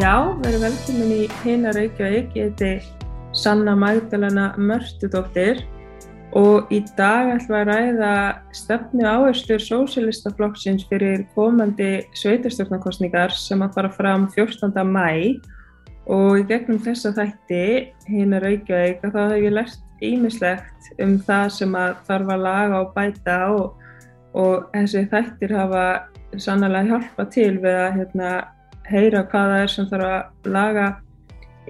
Já, verið velkomin í Hina Reykjavík. Ég heiti Sanna Magdalena Mörtudóttir og í dag ætlum við að ræða stefnu áhersluður Sósilistaflokksins fyrir komandi sveitarstjórnarkostningar sem að fara fram 14. mæ og í gegnum þessa þætti Hina Reykjavík þá hef ég lært ímislegt um það sem að þarf að laga og bæta og, og þessi þættir hafa sannlega hjálpa til við að hérna, heyra hvað það er sem þarf að laga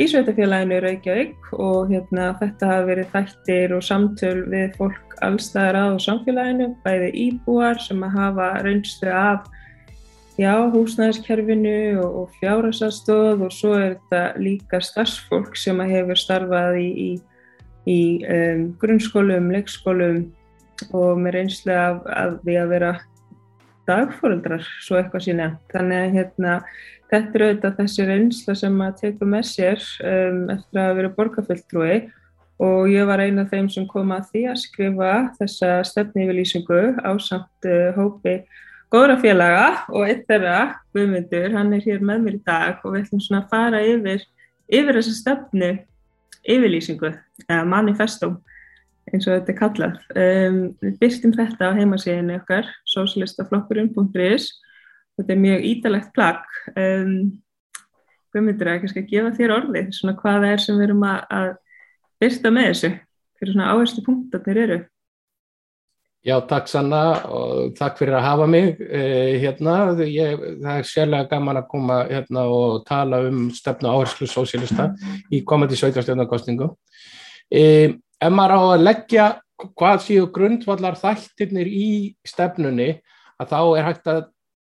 í sveitafélaginu Reykjavík og hérna, þetta hafa verið þættir og samtöl við fólk allstæðar að og samfélaginu, bæði íbúar sem að hafa reynstu af já, húsnæðiskerfinu og, og fjárhastastóð og svo er þetta líka starfsfólk sem að hefur starfað í, í, í um, grunnskólum, leikskólum og með reynslu af að við að vera dagfóröldrar, svo eitthvað sína. Þannig að hérna, þetta er auðvitað þessi reynsla sem maður tekur með sér um, eftir að vera borgarfjöldrúi og ég var eina af þeim sem kom að því að skrifa þessa stefni yfir lýsingu á samt uh, hópi góðra félaga og eitt þeirra, Guðmundur, hann er hér með mér í dag og við ætlum svona að fara yfir, yfir þessa stefnu yfirlýsingu, eða manifestum eins og þetta er kallað. Um, við byrstum þetta á heimasíðinu okkar, socialistaflokkurinn.is. Þetta er mjög ídalegt plagg. Um, að kannski að gefa þér orði? Svona hvað er sem við erum að, að byrsta með þessu? Fyrir svona áherslu punktarnir eru? Já, takk Sanna og takk fyrir að hafa mig eh, hérna. Ég, það er sérlega gaman að koma hérna og tala um stefnu áherslu sósílista í komandi sveitarstjórnarkostingu. Eh, ef maður á að leggja hvað séu grundvallar þættirnir í stefnunni að þá er hægt að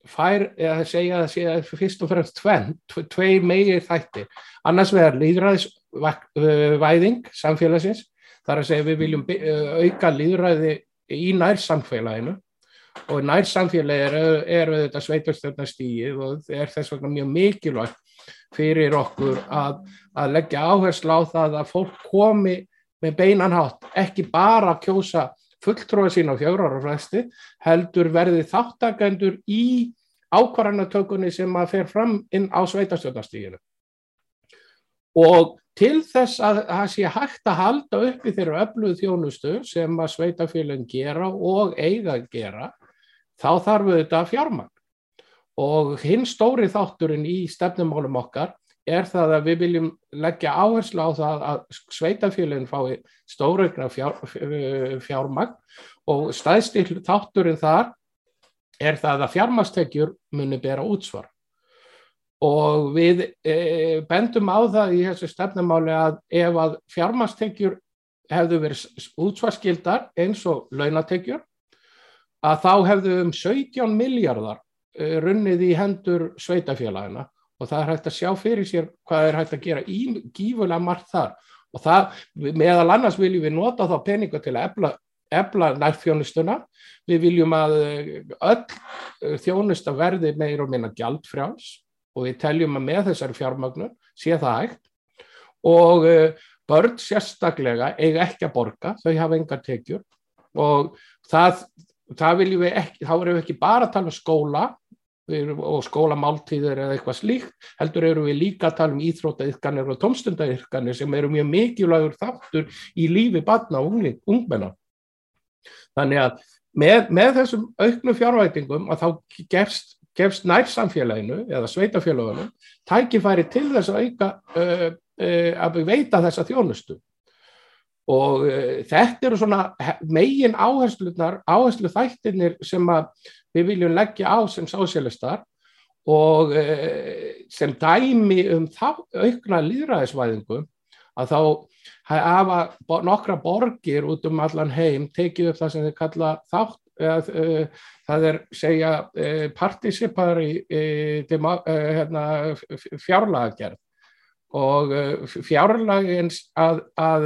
fær, eða segja að segja fyrst og fremst tvenn, tvei meiri þættir. Annars vegar líðræðisvæðing samfélagsins, þar að segja við viljum auka líðræði í nær samfélaginu og nær samfélagi er, er þetta sveitarstjórnastíð og er þess vegna mjög mikilvægt fyrir okkur að, að leggja áherslu á það að fólk komi með beinanhátt ekki bara að kjósa fulltróða sín á fjórar og flesti heldur verði þáttakendur í ákvarðanatökunni sem að fer fram inn á sveitarstjórnastíginu. Og til þess að það sé hægt að halda upp í þeirra öfluð þjónustu sem að sveitafélagin gera og eiga að gera, þá þarf við þetta fjármagn. Og hinn stóri þátturinn í stefnumálum okkar er það að við viljum leggja áherslu á það að sveitafélagin fái stóraugna fjár, fjármagn og staðstil þátturinn þar er það að fjármastekjur muni bera útsvar. Og við e, bendum á það í þessu stefnumáli að ef að fjármastekjur hefðu verið útsvarskildar eins og launatekjur, að þá hefðu um 17 miljardar e, runnið í hendur sveitafélagina og það er hægt að sjá fyrir sér hvað er hægt að gera gífulega margt þar. Og það, meðal annars viljum við nota þá peninga til að efla, efla nærþjónustuna, við viljum að eh, öll eh, þjónusta verði meir og minna gjaldfrjáls. Og við teljum að með þessari fjármagnur sé það hægt. Og eh, börn sérstaklega eiga ekki að borga, þau hafa engar tekjur. Og það, það viljum við ekki, þá erum við ekki bara að tala um skóla og skólamáltíðir eða eitthvað slíkt heldur eru við líka að tala um íþrótaðirkanir og tómstundahirkanir sem eru mjög mikilvægur þáttur í lífi badna og ungmenna. Þannig að með, með þessum auknu fjárvætingum að þá gefst, gefst nærsamfélaginu eða sveitafélaginu tækifæri til þess að auka uh, uh, að veita þessa þjónustu og uh, þetta eru svona megin áherslunar áherslu þættirnir sem við viljum leggja á sem sósialistar og eh, sem dæmi um þá aukna líðræðisvæðingu að þá hafa nokkra borgir út um allan heim tekið upp það sem þeir kalla þátt eða, uh, það er segja uh, participari uh, hérna, fjárlagagerð og fjárlagins að, að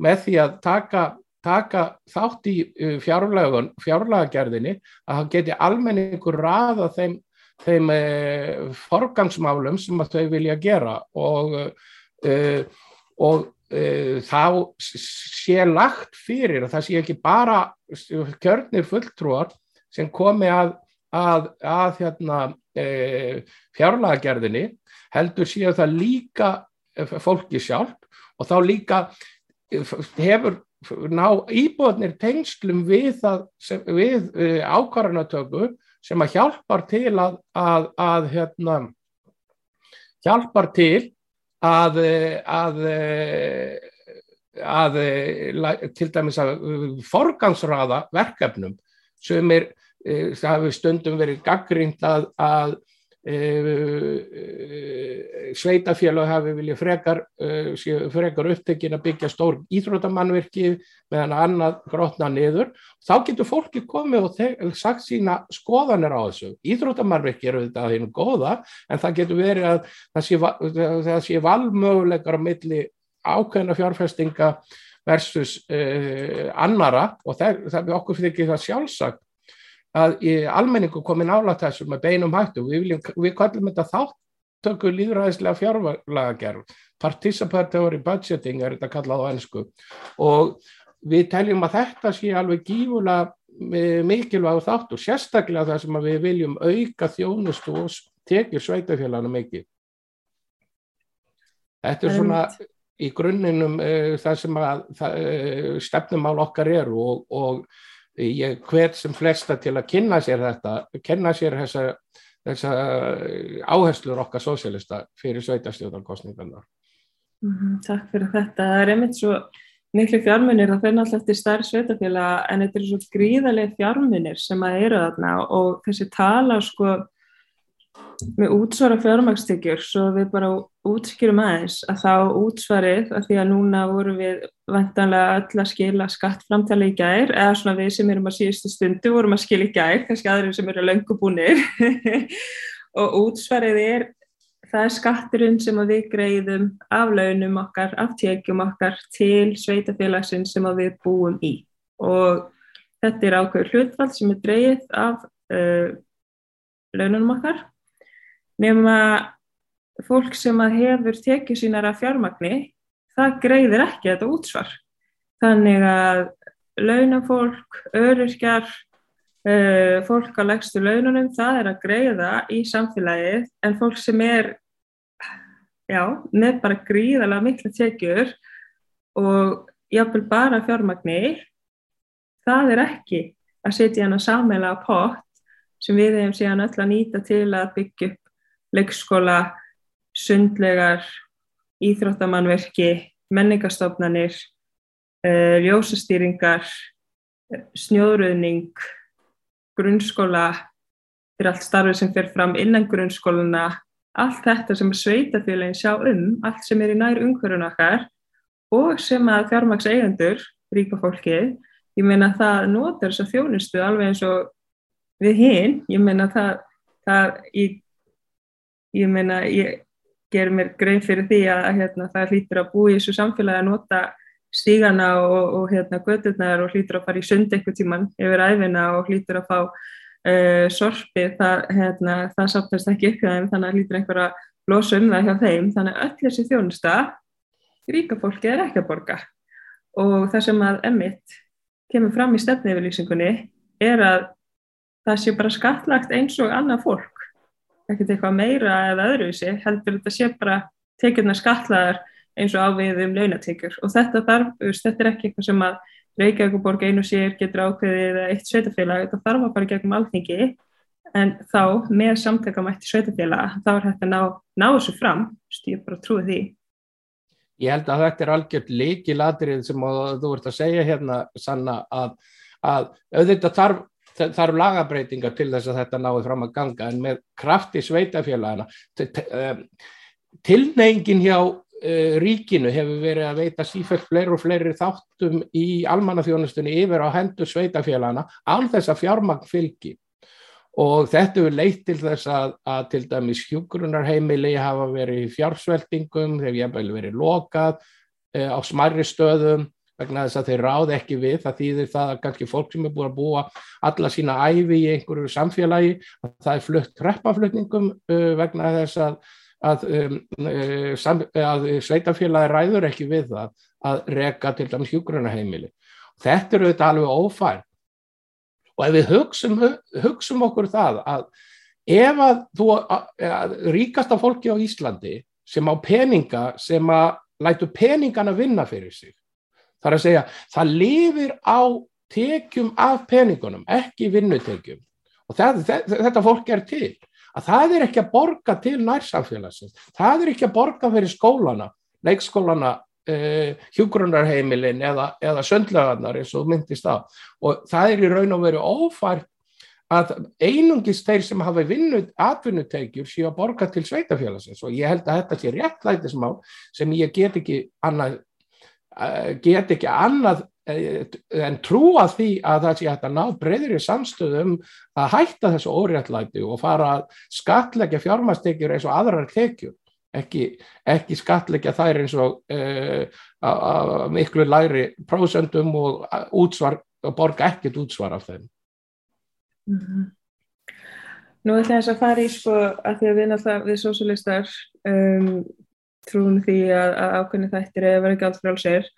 með því að taka taka þátt í uh, fjárlagagerðinni að það geti almenningur raða þeim, þeim eh, forgangsmálum sem að þau vilja gera. Og, eh, og eh, þá sé lagt fyrir að það sé ekki bara kjörnir fulltrúar sem komi að, að, að hérna, fjárlagagerðinni heldur séu það líka fólki sjálf og þá líka hefur ná íbúðnir tengslum við, við ákvarðanatöku sem að hjálpar til að, að, að hérna, hjálpar til að, að að til dæmis að forgansraða verkefnum sem er, það hefur stundum verið gaggrínt að, að e, e, sveitafélag hafi viljað frekar, e, frekar upptekinn að byggja stór íþrótamannverki meðan að annað grotna niður. Þá getur fólki komið og sagt sína skoðanir á þessu. Íþrótamannverki eru þetta að hérna góða en það getur verið að það sé, það sé valmöguleikar á milli ákveðna fjárfestinga versus annara og það, það okkur fyrir ekki það sjálfsagt að almenningu komi nála þessu með beinum hættu. Við, viljum, við kallum þetta þáttöku líðræðislega fjárlaga gerð. Participatory budgeting er þetta kallað á ennsku og við teljum að þetta sé alveg gífulega mikilvæg þáttu, sérstaklega það sem við viljum auka þjónustu og tekið sveitafélagana mikið. Þetta er svona í grunninum uh, það sem að uh, stefnumál okkar eru og, og ég hvet sem flesta til að kynna sér þetta, kynna sér þessa, þessa áherslur okkar sósélista fyrir sveitastjóðarkostningarnar. Mm -hmm, takk fyrir þetta. Það er einmitt svo miklu fjármunir það fyrir alltaf eftir starf sveitafélag en þetta er svo gríðarlega fjármunir sem að eru þarna og þessi tala sko með útsvara fjármagstekjur svo við bara útskýrum aðeins að þá útsvarið að því að núna vorum við vantanlega öll að skila skattframtala í gær eða svona við sem erum að síðustu stundu vorum að skila í gær, kannski aðrir sem eru löngubúnir og útsvarið er það er skatturinn sem við greiðum af launum okkar, af tekjum okkar til sveitafélagsin sem við búum í. Og þetta er ákveður hlutfall sem er dreigð af uh, laununum okkar. Nema fólk sem hefur tekið sínar af fjármagni, það greiðir ekki þetta útsvar. Þannig að launafólk, öryrkjar, uh, fólk á legstu laununum, það er að greiða í samfélagið en fólk sem er já, með bara gríðalega miklu tekjur og jáfnvel bara fjármagni, það er ekki að setja hann að sammeila á pott sem við hefum síðan öll að nýta til að byggja upp leikskóla, sundlegar, íþróttamannverki, menningastofnanir, uh, ljósastýringar, snjóðröðning, grunnskóla, fyrir allt starfið sem fer fram innan grunnskóluna, allt þetta sem sveitafélagin sjá um, allt sem er í nær umhverjum okkar og sem að fjármaks eigendur, ríka fólkið, ég meina það notar þess að þjónustu alveg eins og við hinn, ég meina það, það í ég meina, ég ger mér grein fyrir því að hérna, það hlýtur að búi í þessu samfélagi að nota stígana og, og hérna, gödurnar og hlýtur að fara í sund eitthvað tíman yfir æfina og hlýtur að fá uh, sorpi, það, hérna, það sáttast ekki hjá þeim, þannig að hlýtur einhver að losa um það hjá þeim, þannig að öll þessi þjónusta, ríka fólki er ekki að borga. Og það sem að emitt kemur fram í stefniðvilísingunni er að það sé bara skattlagt eins og annað fólk ekkert eitthvað meira eða öðruvísi, heldur þetta sé bara tekjurna skatlaðar eins og ávið um launatekjur og þetta þarf, þetta er ekki eitthvað sem að Reykjavíkuborg einu sér getur ákveðið eða eitt sveitafélag, þetta þarf að fara gegnum alþingi en þá með samtökamætti sveitafélag, þá er þetta ná, ná þessu fram, ég bara trúi því. Ég held að þetta er algjört líkilatrið sem þú ert að segja hérna, Sanna, að, að auðvitað þarf það eru lagabreitingar til þess að þetta náði fram að ganga en með krafti sveitafélagana eh, tilneyingin hjá uh, ríkinu hefur verið að veita sífælt fleiri og fleiri þáttum í almannafjónustunni yfir á hendur sveitafélagana án þess að fjármagn fylgi. Og þetta hefur leitt til þess að, að til dæmis hjúgrunarheimili hafa verið fjársveltingum, þeir hefur verið lokað uh, á smarri stöðum vegna þess að þeir ráð ekki við, það þýðir það að kannski fólk sem er búin að búa alla sína æfi í einhverju samfélagi, að það er flutt kreppaflutningum uh, vegna þess að, að, um, uh, sam, að sveitafélagi ræður ekki við það að reka til dæmis hjúgrunaheimili. Þetta eru þetta alveg ófært og ef við hugsum, hugsum okkur það að ef að þú að, ríkasta fólki á Íslandi sem á peninga sem að lætu peningana vinna fyrir sig þar að segja það lifir á tekjum af peningunum ekki vinnutekjum. Og það, þetta fólk er til. Að það er ekki að borga til nærsamfélagsins. Það er ekki að borga fyrir skólana leikskólana Uh, hjúgrunarheimilin eða, eða söndlegaðnar eins og myndist á. Og það er í raun og veru ófært að einungis þeir sem hafa vinnud atvinnuteikjur séu að borga til sveitafélagsins og ég held að þetta sé réttlætismál sem ég get ekki annað get ekki annað uh, en trúa því að það sé að þetta ná breyðir í samstöðum að hætta þessu óréttlæti og fara að skatleggja fjármastekjur eins og aðrar tekjur ekki, ekki skatleggja þær eins og uh, miklu læri prósendum og útsvar og borga ekkert útsvar af þeim mm -hmm. Nú ætla ég að fara í sko að því að við náttúrulega við sósulistar um, trúum því að, að ákveðni þættir eða verið ekki allt frálsir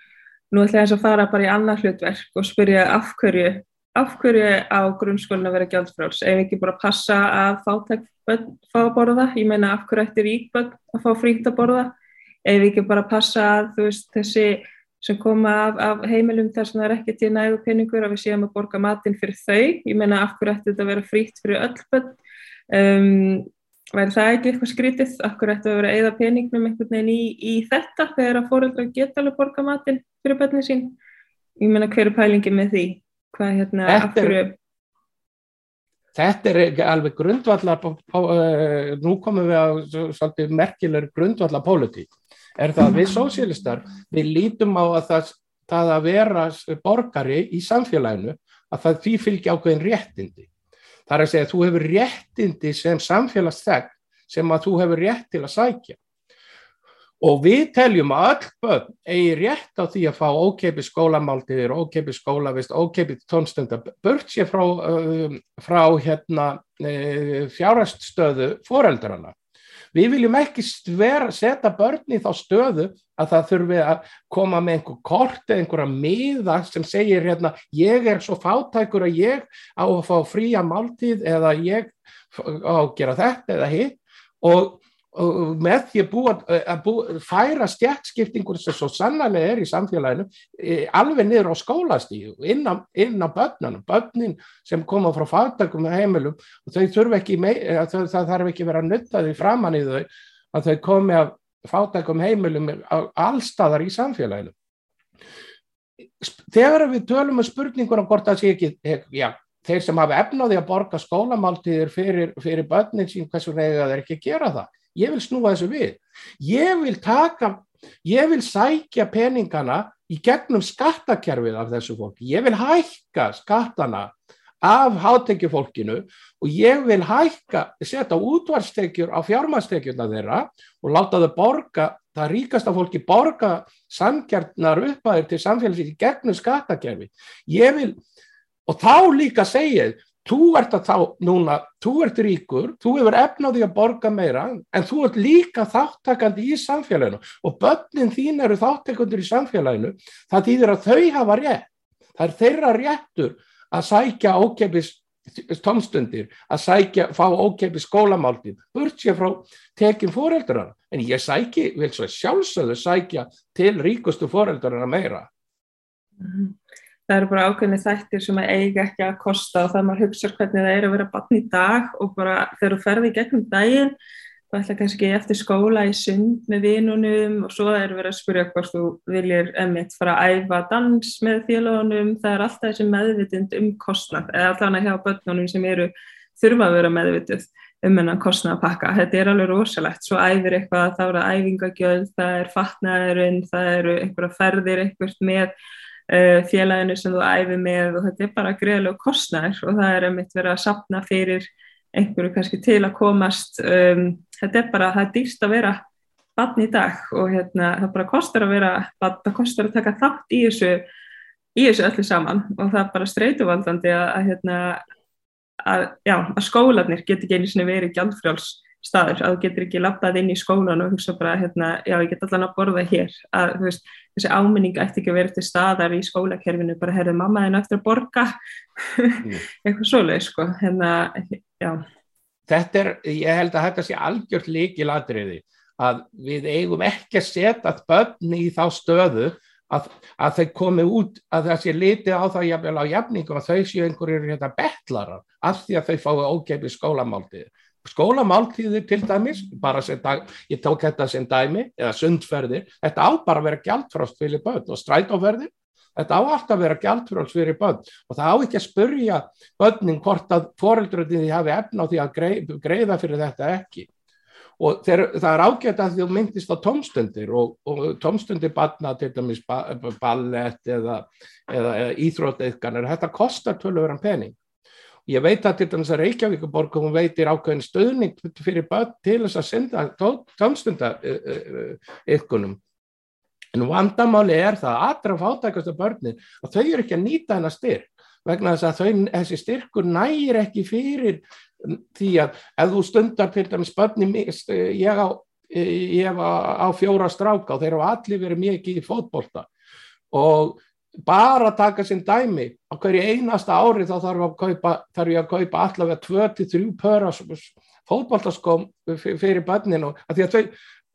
nú ætla ég að fara bara í annað hlutverk og spyrja af hverju af hverju á grunnskólinu að vera gjaldfráls ef ekki bara passa að fátæk fá að borða, ég meina af hverju ættir ríkböld að fá fríkt að borða? Ef ekki bara passa að veist, þessi sem koma af, af heimilum þar sem það er ekki til nægu peningur að við séum að borga matinn fyrir þau, ég meina af hverju ættir þetta að vera fríkt fyrir öll börn? Um, væri það ekki eitthvað skrítið, hverju ættir að vera eða peningnum einhvern veginn í, í þetta þegar að fóröldra geta alveg borga matinn fyrir börnin sín, ég meina hverju pælingi með því, hvað hérna, af hverju Þetta er alveg grundvallar, uh, nú komum við á svolítið merkilegur grundvallar pólitík, er það að við sósílistar, við lítum á að það, það að vera borgari í samfélaginu, að það því fylgja ákveðin réttindi. Það er að segja að þú hefur réttindi sem samfélagsþegg sem að þú hefur rétt til að sækja. Og við teljum að öll börn eigi rétt á því að fá ókeipi skólamáltiðir, ókeipi skólavist, ókeipi tónstundar, bört sér frá, uh, frá hérna, uh, fjárhaststöðu foreldrana. Við viljum ekki vera, setja börn í þá stöðu að það þurfi að koma með einhver kort eða einhverja miða sem segir hérna ég er svo fátækur að ég á að fá fría máltíð eða ég á að gera þetta eða hitt. Og með því að, búa, að búa, færa stjætskiptingur sem svo sannlega er í samfélaginu e, alveg niður á skólastíu inn á, á börnunum, börnin sem koma frá fátakum heimilum. Og þau þurfa ekki mei, það, þarf ekki vera nuttaði framann í þau að þau komi af fátakum heimilum allstaðar í samfélaginu. Þegar við tölum um spurninguna hvort það sé ekki já, þeir sem hafa efnaði að borga skólamáltíðir fyrir, fyrir börnin sín hversu reyða þeir ekki gera það ég vil snúa þessu við. Ég vil taka, ég vil sækja peningana í gegnum skattakerfið af þessu fólki. Ég vil hækka skattana af hátekjufólkinu og ég vil hækka, setja útvarstekjur á fjármastekjurna þeirra og láta þau borga, það ríkasta fólki borga samkjarnar uppæðir til samfélagsins í gegnum skattakerfi ég vil, og þá líka segið þú ert að þá núna, þú ert ríkur, þú hefur efnaði að borga meira en þú ert líka þáttakandi í samfélaginu. Og börnin þín eru þáttakandur í samfélaginu, það þýðir að þau hafa rétt, það er þeirra réttur að sækja ókepis tómstundir, að sækja, fá ókepis skólamáltið, burt sér frá tekin fóreldrarna, en ég sæki, vil svo sjálfsögðu sækja til ríkustu fóreldrarna meira. Mm -hmm það eru bara ákveðni þættir sem að eiga ekki að kosta og það maður hugsa hvernig það er að vera bann í dag og bara þegar þú ferði gegnum daginn þá ætla kannski eftir skóla í sund með vinunum og svo er verið að spyrja hvort þú viljir emitt fara að æfa dans með félagunum, það er alltaf þessi meðvitind um kostnað eða allavega hjá börnunum sem eru þurfa að vera meðvituð um hennan kostnæðapakka. Þetta er alveg rosalegt, svo æfir eitthvað, þá er það æfingagjöld, það er fatnaðurinn, það eru einhverja ferðir, einhvert með félaginu sem þú æfi með og þetta er bara greiðlega kostnær og það er að mitt vera að sapna fyrir einhverju kannski til að komast um, þetta er bara, það er dýrst að vera bann í dag og hérna það bara kostar að vera, það kostar að taka þátt í þessu, í þessu öllu saman og það er bara streytuvaldandi að, að hérna að, já, að skólanir ekki einu sinni verið gjaldfrjáls staður að þú getur ekki lappað inn í skólan og hugsa bara, hérna, já, ég get allan að borða hér. Að, veist, þessi áminning ætti ekki að vera til staðar í skólakerfinu bara, herðu, mamma þinn eftir að borga. Mm. eitthvað svoleið, sko hérna, já. Þetta er, ég held að þetta sé algjört líkiladriði að við eigum ekki að setja börn í þá stöðu að, að þau komi út að það sé litið á það jafnvel á jafningum að þau séu einhverjir hérna betlarar af því að þau fái ógeipi skólamáltið skólamáltíðir til dæmis, dag, ég tók þetta sem dæmi, eða sundferðir, þetta á bara að vera gjaldfrást fyrir börn og strætóferðir, þetta á alltaf að vera gjaldfrást fyrir börn og það á ekki að spurja börnin hvort að foreldröðinni hafi efna á því að greiða fyrir þetta ekki og þeir, það er ágætt að þú myndist á tómstundir og, og tómstundir barna til dæmis ballett eða, eða, eða íþróteiðganir, þetta kostar tölur penning. Ég veit að til dæmis að Reykjavíkuborg hún veitir ákveðin stöðning fyrir börn til þess að senda tómstundaiðgunum. En vandamáli er það að allra fátækasta börnir að þau eru ekki að nýta hennar styrk vegna þess að þau, þessi styrkur nægir ekki fyrir því að ef þú stundar til dæmis börni ég á, á fjóra stráka og þeir hafa allir verið mikið í fótbolta og bara taka sinn dæmi á hverju einasta ári þá þarf, að kaupa, þarf ég að kaupa allavega 23 pöra fótboltaskóm fyrir börninu að því að þau,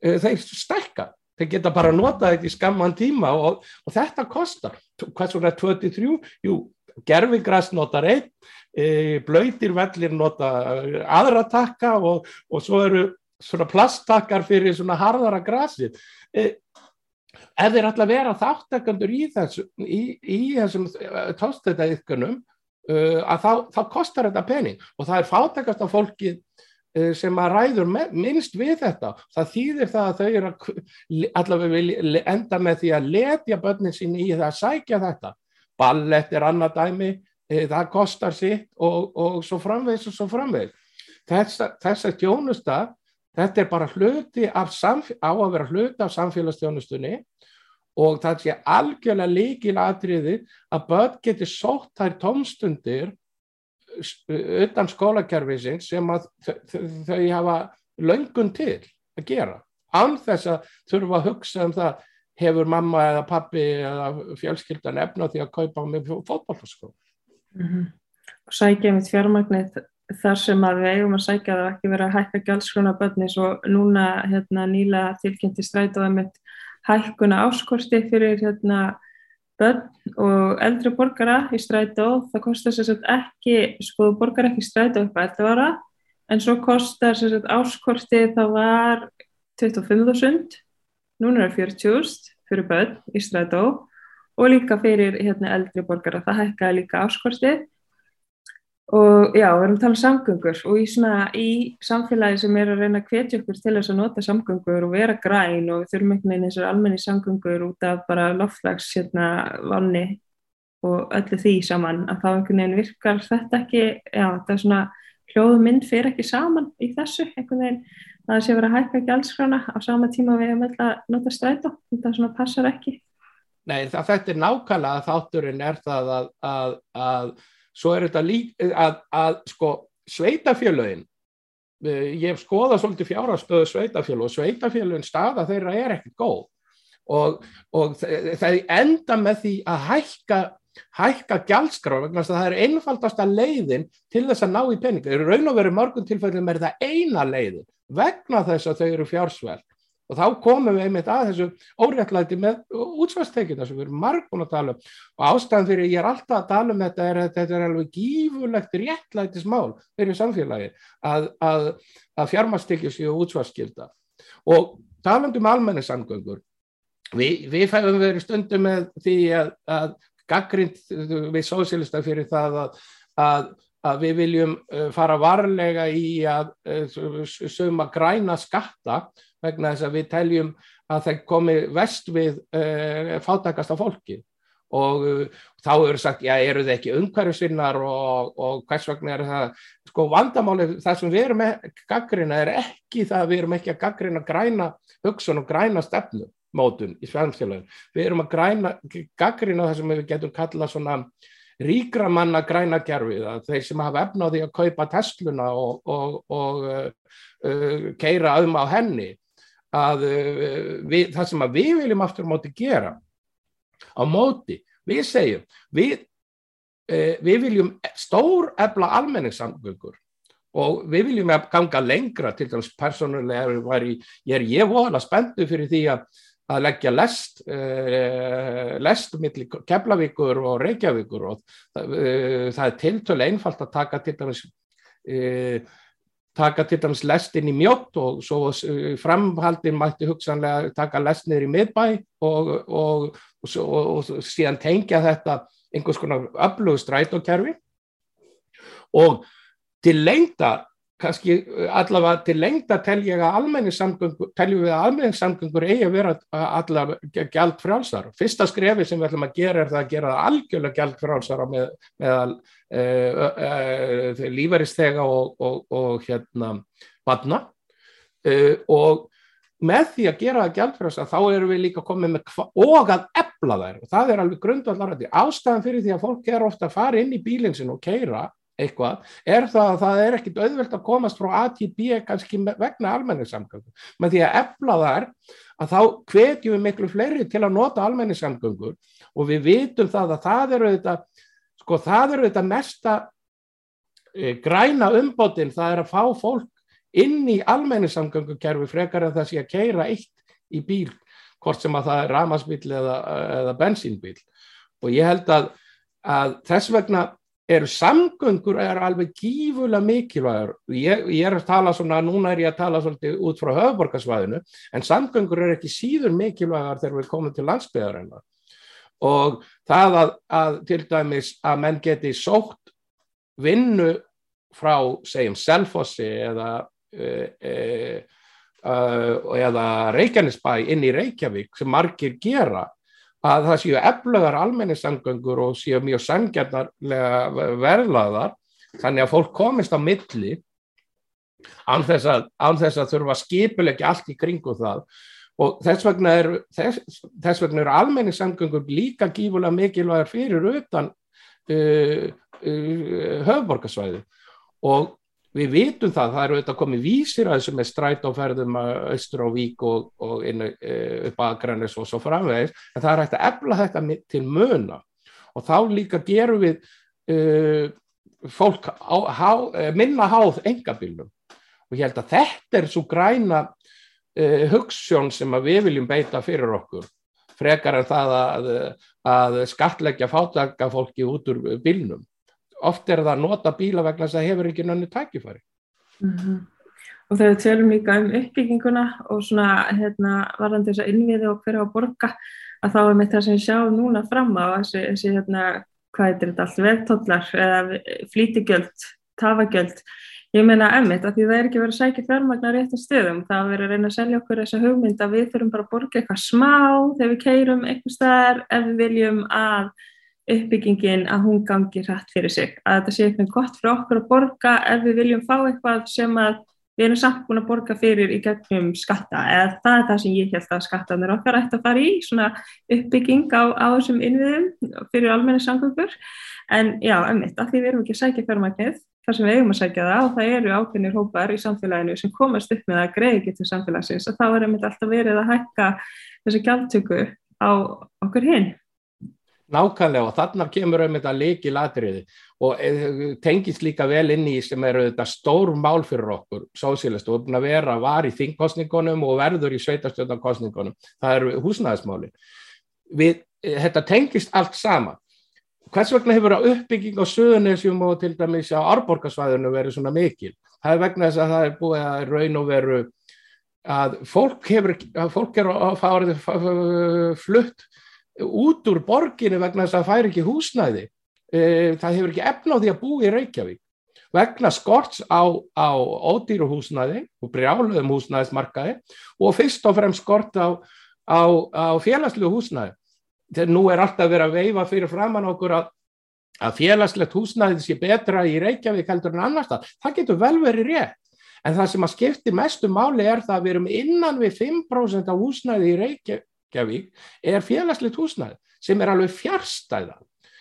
eh, þeir stekka þeir geta bara nota þetta í skamman tíma og, og þetta kostar. Hvað svona 23? Jú, gerfingræst notar einn e, blöytir vellir nota e, aðra takka og, og svo eru svona plasttakkar fyrir svona harðara grasi e, ef þeir að vera þáttakandur í, þessu, í, í þessum e, tóstætaðiðkunum uh, að þá, þá kostar þetta pening. Og það er fátakast af fólki uh, sem að ræður með, minnst við þetta. Það þýðir það að þau eru allavega enda með því að letja börnin sín í það að sækja þetta. Ballett er annað dæmi e, það kostar sitt og, og svo framvegs og svo framvegs þess að tjónusta þetta er bara hluti af á að vera hluti af samfélagstjónustunni og það sé algjörlega líkil aðriði að börn geti sótt þær tómstundir utan skólakerfisins sem að þau hafa löngun til að gera án þess að þurfa að hugsa um það hefur mamma eða pappi eða fjölskyldan efna því að kaupa með fótballskó mm -hmm. sækja mitt fjármagnit þar sem að við eigum að sækja það ekki verið að hækka gjálskrona bönni svo núna hérna, nýla tilkynnti strætóða mitt hækkuna áskorti fyrir hérna, bönn og eldri borgara í strætó. Það kostar sérstaklega ekki sko borgar ekki strætó upp að 11 ára en svo kostar sérstaklega áskorti það var 25.000 núna er 40.000 fyrir bönn í strætó og líka fyrir hérna, eldri borgara, það hækkaði líka áskorti og já, við erum að tala um samgöngur og í, svona, í samfélagi sem er að reyna að hvetja okkur til þess að nota samgöngur og vera græn og við þurfum einhvern veginn eins og almenni samgöngur út af bara loftlags hérna vanni og öllu því saman að þá einhvern veginn virkar þetta ekki, já, þetta er svona hljóðmynd fyrir ekki saman í þessu einhvern veginn það sé verið að hækka ekki alls hrána á sama tíma við erum alltaf að nota strætó, þetta svona passar ekki. Nei, það, þetta er nákvæmlega þátturinn er það að, að, að svo er þetta lík að, að sko sveitafjölögin eh, ég hef skoðað svolítið fjárastöðu sveitafjölu og sveitafjölögin staða þeirra er ekkert góð og, og það enda með því að hækka hækka gjaldskráð vegna að það er einfaldasta leiðin til þess að ná í peninga. Í raun og veru mörgum tilfellum er það eina leiðin vegna þess að þau eru fjársverð og þá komum við einmitt að þessu óréttlæti með útsvarstekina sem við erum margbúin að tala um. Og ástæðan fyrir ég er alltaf að tala um þetta er að þetta er alveg gífurlegt réttlætismál fyrir samfélagi að, að, að fjármastekju séu útsvarskilda og talandum almenningssamgöngur við, við fæðum verið stundum með því að, að gaggrind við sósélista fyrir það að að við viljum uh, fara varlega í að uh, suma græna skatta vegna þess að við teljum að það komi vest við uh, fátakasta fólki. Og uh, þá eru sagt, já, eru þið ekki umhverfisvinnar og, og hvers vegna er það, sko vandamáli það sem við erum gaggrina er ekki það að við erum ekki að gaggrina græna hugsun og græna stefnumótun í svænfélagin, við erum að græna, gaggrina það sem við getum kallað svona ríkra manna græna gerfið að þeir sem hafa efnaði að kaupa Tesluna og, og, og uh, uh, keira um á henni að uh, við, það sem við viljum aftur á móti gera á móti, við segjum við, uh, við viljum stór efla almenningssamgöngur og við viljum ganga lengra til dæmis persónulega ég er ég voðalega spenntu fyrir því að, að leggja lest uh, lest millir Keflavíkur og Reykjavíkur og það, er tiltölu einfalt að taka til dæmis uh, taka til dæmis lest inn í mjótt og svo framhaldin mætti hugsanlega taka lest niður í miðbæ og, og, og, og síðan tengja þetta einhvers konar öflugu strætókerfi. Og til lengta kannski allavega til almenningssamgöngur teljum við að almenningssamgöngur eigi að vera allavega gælt frálsar fyrsta skrefi sem við ætlum að gera er það að gera algjörlega gælt frálsar með, meðal uh, uh, uh, líferistega og, og, og hérna badna og með því að gera það gjaldfrösa þá erum við líka komið með og að ebla þær. Og það er alveg grundvallar ástæðan fyrir því að fólk er ofta að fara inn í bílinn sin og keira eitthvað, er það að það er ekkit auðvelt að komast frá A til B kannski vegna almenningssamgöngur. Með því að efla þar að þá hvetjum við miklu fleiri til að nota almenningssamgöngur og við vitum það að það eru þetta, sko það eru þetta mesta e, græna umbótin, það er að fá fólk inn í almenningssamgöngukerfi frekar en það sé að keira eitt í bíl, hvort sem að það er ramasbíl eða, eða bensínbíl og ég held að, að þess vegna eru samgöngur er alveg gífulega mikilvægur. Ég, ég er að tala svona, núna er ég að tala svolítið út frá höfuborgarsvæðinu, en samgöngur er ekki síður mikilvægar þegar við komum til landsbyðarinnar. Og það að, að til dæmis að menn geti sótt vinnu frá, segjum, Selfossi eða, e, e, e, eða Reykjanesbæ inn í Reykjavík sem margir gera, að það séu eflugar almenningssangöngur og séu mjög sangjarnarlega verðlaðar þannig að fólk komist á milli án þess að, þess að þurfa skipulegja allt í kringu það. Og þess vegna eru er almenningssangöngur líka gífulega mikilvægar fyrir utan uh, uh, höfborgarsvæði og við vitum það, það eru auðvitað komið vísir að þessu með strætóferðum austur á Vík og, og inn, e, upp að Grannis og svo framvegis en það er hægt að efla þetta til möna og þá líka gerum við uh, fólk á, há, e, minna háð engabílum og ég held að þetta er svo græna uh, hugssjón sem við viljum beita fyrir okkur. Frekar en það að, að skatleggja fátaka fólki út úr bílnum oft er það að nota bíla vegna þess að það hefur ekki nönnu tækifæri. Mm -hmm. Og þegar við tölum líka um uppbygginguna og svona hérna varðandi þess að innviði og hverja á borga að þá er mitt það sem við sjáum núna fram á þessi, þessi hérna, hvað er þetta allt, vegtóllar eða flítigjöld, tafagjöld. Ég meina emmitt að því það er ekki verið að sækja fjármagnar rétt á stöðum, það er verið að reyna að selja okkur þessa hugmynd að við þurfum bara að borga eitthvað smá þegar við keirum eitthvað staðar ef við viljum að uppbyggingin að hún gangi hrætt fyrir sig. Að þetta sé eitthvað gott fyrir okkur að borga ef við viljum fá eitthvað sem að við erum samt búin að borga fyrir í gegnum skatta. Eða það er það sem ég held að skattanir okkar ætti að fara í svona uppbygging á, á þessum innviðum fyrir almenna sangöngur en já, emmitt, af því við erum ekki að sækja fjármagnið þar sem við eigum að sækja það og það eru ákveðnir hópar í samfélaginu sem komast upp með að greiði getur samfélagsins. Og þá er emmitt alltaf verið að hækka þessu gjaldtöku á okkur hinn Nákvæmlega og þarna kemur um þetta leiki latriði og eh, tengist líka vel inn í sem eru þetta stór mál fyrir okkur, sósílist, og að vera var í þingkostningunum og verður í sveitarstjórnarkostningunum, það eru húsnæðismáli. Við, eh, þetta tengist allt sama. Hvers vegna hefur að uppbygging á söðunisjum og til dæmis á árborgarsvæðinu verið svona mikil? Það er vegna þess að það er búið að raun og veru að fólk hefur, fólk er að fara flutt út úr borginu vegna þess að það fær ekki húsnæði. E, það hefur ekki efna á því að bú í Reykjavík. Vegna skorts á, á ódýru húsnæði og brjáluðum húsnæðismarkaði og fyrst og fremst skort á, á, á félagslegu húsnæði. Þegar nú er alltaf verið að veifa fyrir framann okkur að, að félagslegt húsnæði sé betra í Reykjavík heldur en annars það, það getur vel verið rétt. En það sem að skipti mestu máli er það að við erum innan við 5% af húsnæði í Reykjavík Reykjavík er félagslegt húsnæði sem er alveg fjárstæða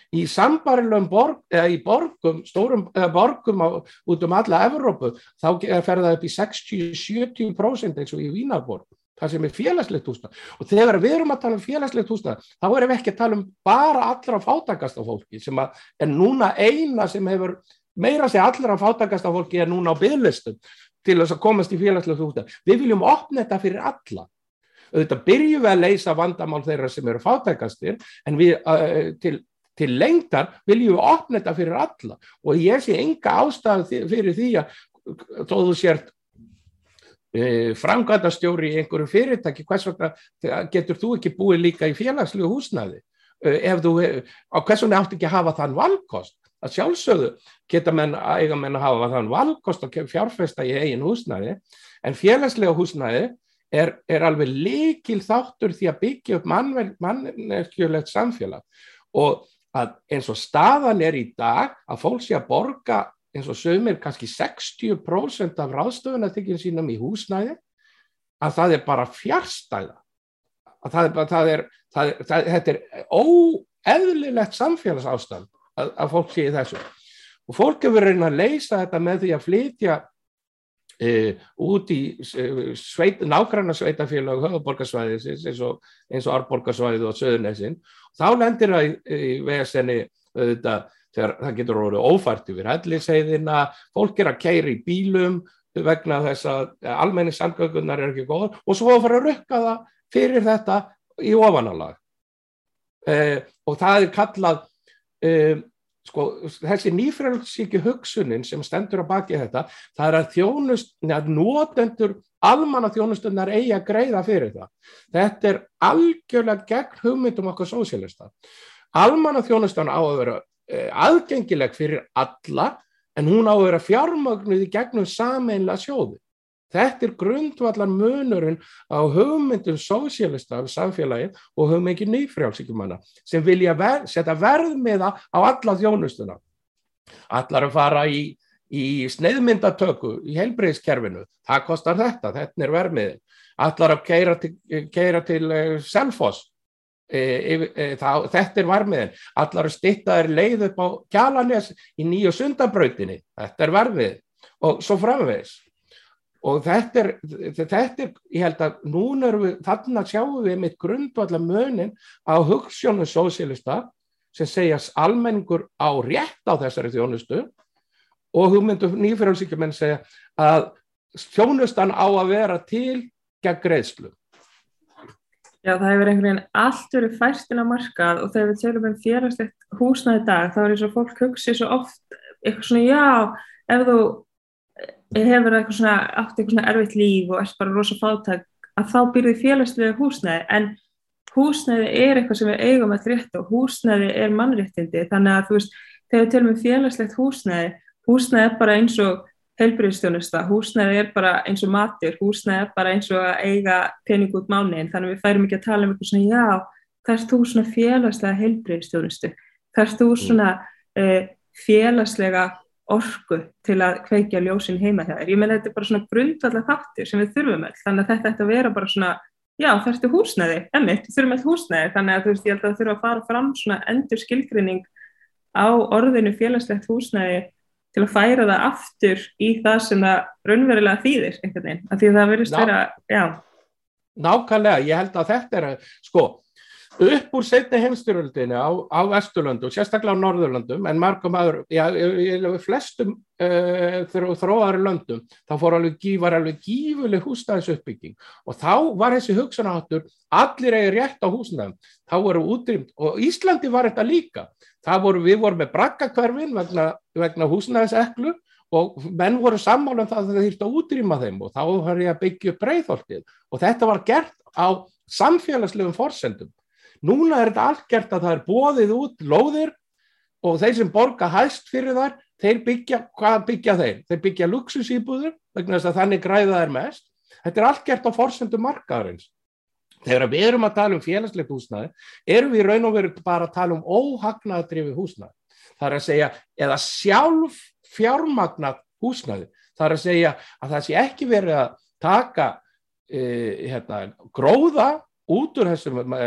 í sambarilum borg, eða í borgum, stórum borgum á, út um alla Evrópu þá fer það upp í 60-70% eins og í Vínarborg það sem er félagslegt húsnæði og þegar við erum að tala um félagslegt húsnæði þá erum við ekki að tala um bara allra fátakast á fólki sem er núna eina sem hefur meira sé allra fátakasta fólki er núna á bygglistum til þess að komast í félagslega húsnæði. Við viljum opna þetta fyrir alla. Þetta byrjum við að leysa vandamál þeirra sem eru fátakastir en við uh, til, til lengtar viljum við opna þetta fyrir alla. Og ég sé enga ástæðu fyrir því að þú sért e, framkvæmdastjóri í einhverju fyrirtæki, hvers vegna getur þú ekki búið líka í félagslegu húsnæði? E, ef þú, á hvers vegna átt ekki að hafa þann valkost? Að sjálfsögðu geta menn að eiga menn að hafa þann valkost að fjárfesta í eigin húsnæði en félagslega húsnæði er, er alveg líkil þáttur því að byggja upp mannverkjulegt samfélag. Og að eins og staðan er í dag að fólk sé að borga eins og sögumir kannski 60% af ráðstöfunarþykjum sínum í húsnæði að það er bara fjárstæða að það er, það er, það er, það þetta er óeðlilegt samfélagsástand að, að fólk sé í þessu. Og fólk hefur reyna að leysa þetta með því að flytja út í sveit, nákvæmna sveitafélag höfuborgarsvæðis eins og, og Arborgarsvæðið og Söðunesin þá lendir það í, í vegasenni auðvitað þegar það getur orðið ófært yfir helliseiðina, fólk er að keira í bílum vegna þess að almenni samgöngunar er ekki góð og svo að fara að rukka það fyrir þetta í ofanalag eh, og það er kallað eh, sko, þessi nýfrælsíki hugsunin sem stendur á baki þetta það er að þjónust, neða nótendur almanna þjónustunnar eigi að greiða fyrir það. Þetta er algjörlega gegn hugmyndum okkar sósélista. Almanna þjónustunnar á að vera Eh, aðgengileg fyrir alla en hún á að vera fjármagnuð í gegnum sameinlega sjóði. Þetta er grundvallar munurinn á hugmyndum sósélista af samfélagi og hugmyndin nýfrjálsíkjumanna sem vilja ver, setja verðmiða á alla þjónustuna. Allar að fara í, í sneiðmyndatöku í heilbreyðskerfinu, það kostar þetta, þetta er verðmiðin. Allar að keira til, til uh, Selfoss, E, e, það, þetta er varmiðin allar stittaðir leið upp á kjalanes í nýju sundabrautinni. Þetta er varmiðin og svo framvegs og þetta er, þetta er ég held að núna við þarna sjáum við mitt grundvallar mönin á hugssjónu sósílista sem segjast almenningur á rétt á þessari þjónustu og hugmyndu nýfjörðsíkjumenn segja að þjónustan á að vera til gegn greiðslu. Já, það hefur einhvern veginn allt verið færstin á markað og þegar við tölum um félagslegt húsnaði dag þá er eins og fólk hugsið svo oft eitthvað svona já, ef þú hefur eitthvað svona átt eitthvað svona erfitt líf og ert bara rosa fátæk að þá byrði félagslega húsnaði en húsnaði er eitthvað sem við eigum að rétta og húsnaði er mannréttindi. Þannig að þú veist, þegar við tölum um félagslegt húsnaði, húsnaði er bara eins og heilbríðstjónusta, húsnæði er bara eins og matur, húsnæði er bara eins og að eiga pening út mánin, þannig að við færum ekki að tala um eitthvað svona, já, þarf þú svona félagslega heilbríðstjónustu, þarf þú mm. svona uh, félagslega orku til að kveikja ljósin heima þér. Ég menn þetta er bara svona grundvallar þáttir sem við þurfum all, þannig að þetta ætti að vera bara svona, já, þarftu húsnæði, emmitt, við þurfum all húsnæði, þannig að þú veist, ég held að það þurfa að fara fram svona endur skilgrinning á orðinu félagslegt húsnæði til að færa það aftur í það sem það raunverulega þýðir einhvern veginn, af því að það verðist vera, já. Nákvæmlega, ég held að þetta er, sko, upp úr setni heimstyröldinu á, á Vesturlöndu, sérstaklega á Norðurlöndum, en margum aður, já, flestum uh, þróðari löndum, þá alveg, var alveg gífuleg húsnæðisuppbygging. Og þá var þessi hugsanáttur, allir eigi rétt á húsnæðum, þá voru útrýmt og Íslandi var þetta líka. Voru, við vorum með braggakverfin vegna, vegna húsnæðiseklu og menn voru sammála um það að það þýrt að útrýma þeim og þá var ég að byggja breyðholtið og þetta var gert á samfélagslegum forsendum. Núna er þetta allt gert að það er bóðið út lóðir og þeir sem borga hæst fyrir þar, þeir byggja, hvað byggja þeir? Þeir byggja luxusýbúður vegna þess að þannig græða þeir mest. Þetta er allt gert á forsendum markaðarins. Þegar við erum að tala um félagslegt húsnæði, erum við raun og veru bara að tala um óhagnaðadrifi húsnæði. Það er að segja, eða sjálf fjármagnað húsnæði. Það er að segja að það sé ekki verið að taka e, hérna, gróða út úr þessum e,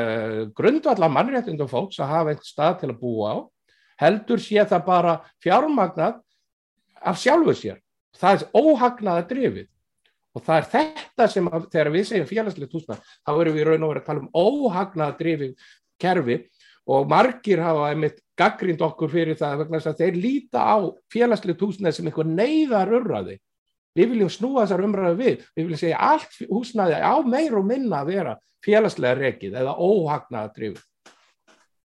grundvalla mannréttindum fólks að hafa einn stað til að búa á, heldur sé það bara fjármagnað af sjálfu sér. Það er óhagnaðadrifið og það er þetta sem að, þegar við segjum félagslegt húsnæð þá erum við raun og verið að tala um óhagnaða drifið kerfi og margir hafa einmitt gaggrind okkur fyrir það vegna þess að þeir líta á félagslegt húsnæði sem einhver neyðar urraði. Við viljum snúa þessar umræðu við. Við viljum segja allt húsnæði á meir og minna að vera félagslega rekið eða óhagnaða drifið.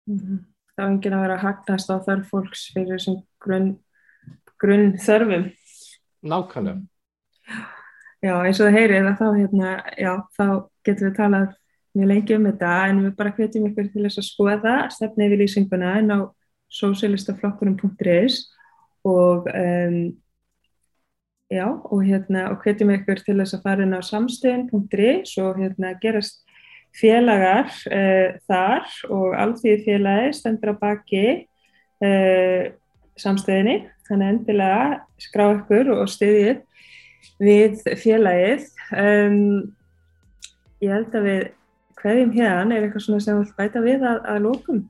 Mm -hmm. Það er enginn að vera hagnast á þörf fólks fyrir þessum grunn, grunn þörfum. Nákvæmlega. Já, eins og það heyrið að þá, hérna, já, þá getum við talað mjög lengi um þetta en við bara hvetjum ykkur til þess að skoða stefni yfir lýsinguna en á socialistaflokkurum.is og um, já og hérna og hvetjum ykkur til þess að fara inn á samstöðin.is og hérna gerast félagar uh, þar og allþýði félagi stendur á baki uh, samstöðinni. Þannig endilega skrá ykkur og stiðið við félagið. Um, ég held að við hverjum hérna er eitthvað svona sem þú ætti bæta við að, að lókum?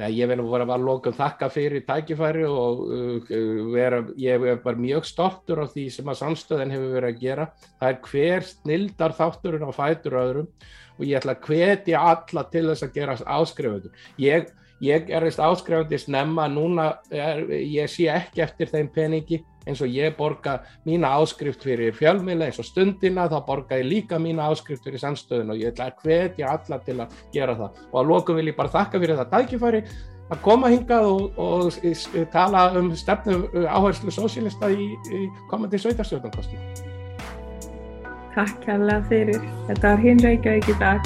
Nei, ég verður bara að lókum þakka fyrir tækifæri og uh, vera, ég er bara mjög stoltur á því sem að samstöðin hefur verið að gera. Það er hver snildar þátturinn á fætur öðrum og ég ætla að hvetja alla til þess að gera áskrifundur. Ég, ég er eist áskrifandi snemma, núna er, ég sé ekki eftir þeim peningi eins og ég borga mína áskrift fyrir fjölmila eins og stundina þá borga ég líka mína áskrift fyrir samstöðun og ég ætla að hvetja alla til að gera það. Og að lokum vil ég bara þakka fyrir það dækifæri að koma hingað og, og tala um stefnum uh, áherslu sósílista í, í komandi sveitarstjórnarkostnum Takk kærlega fyrir. Þetta var hinn Reykjavík í dag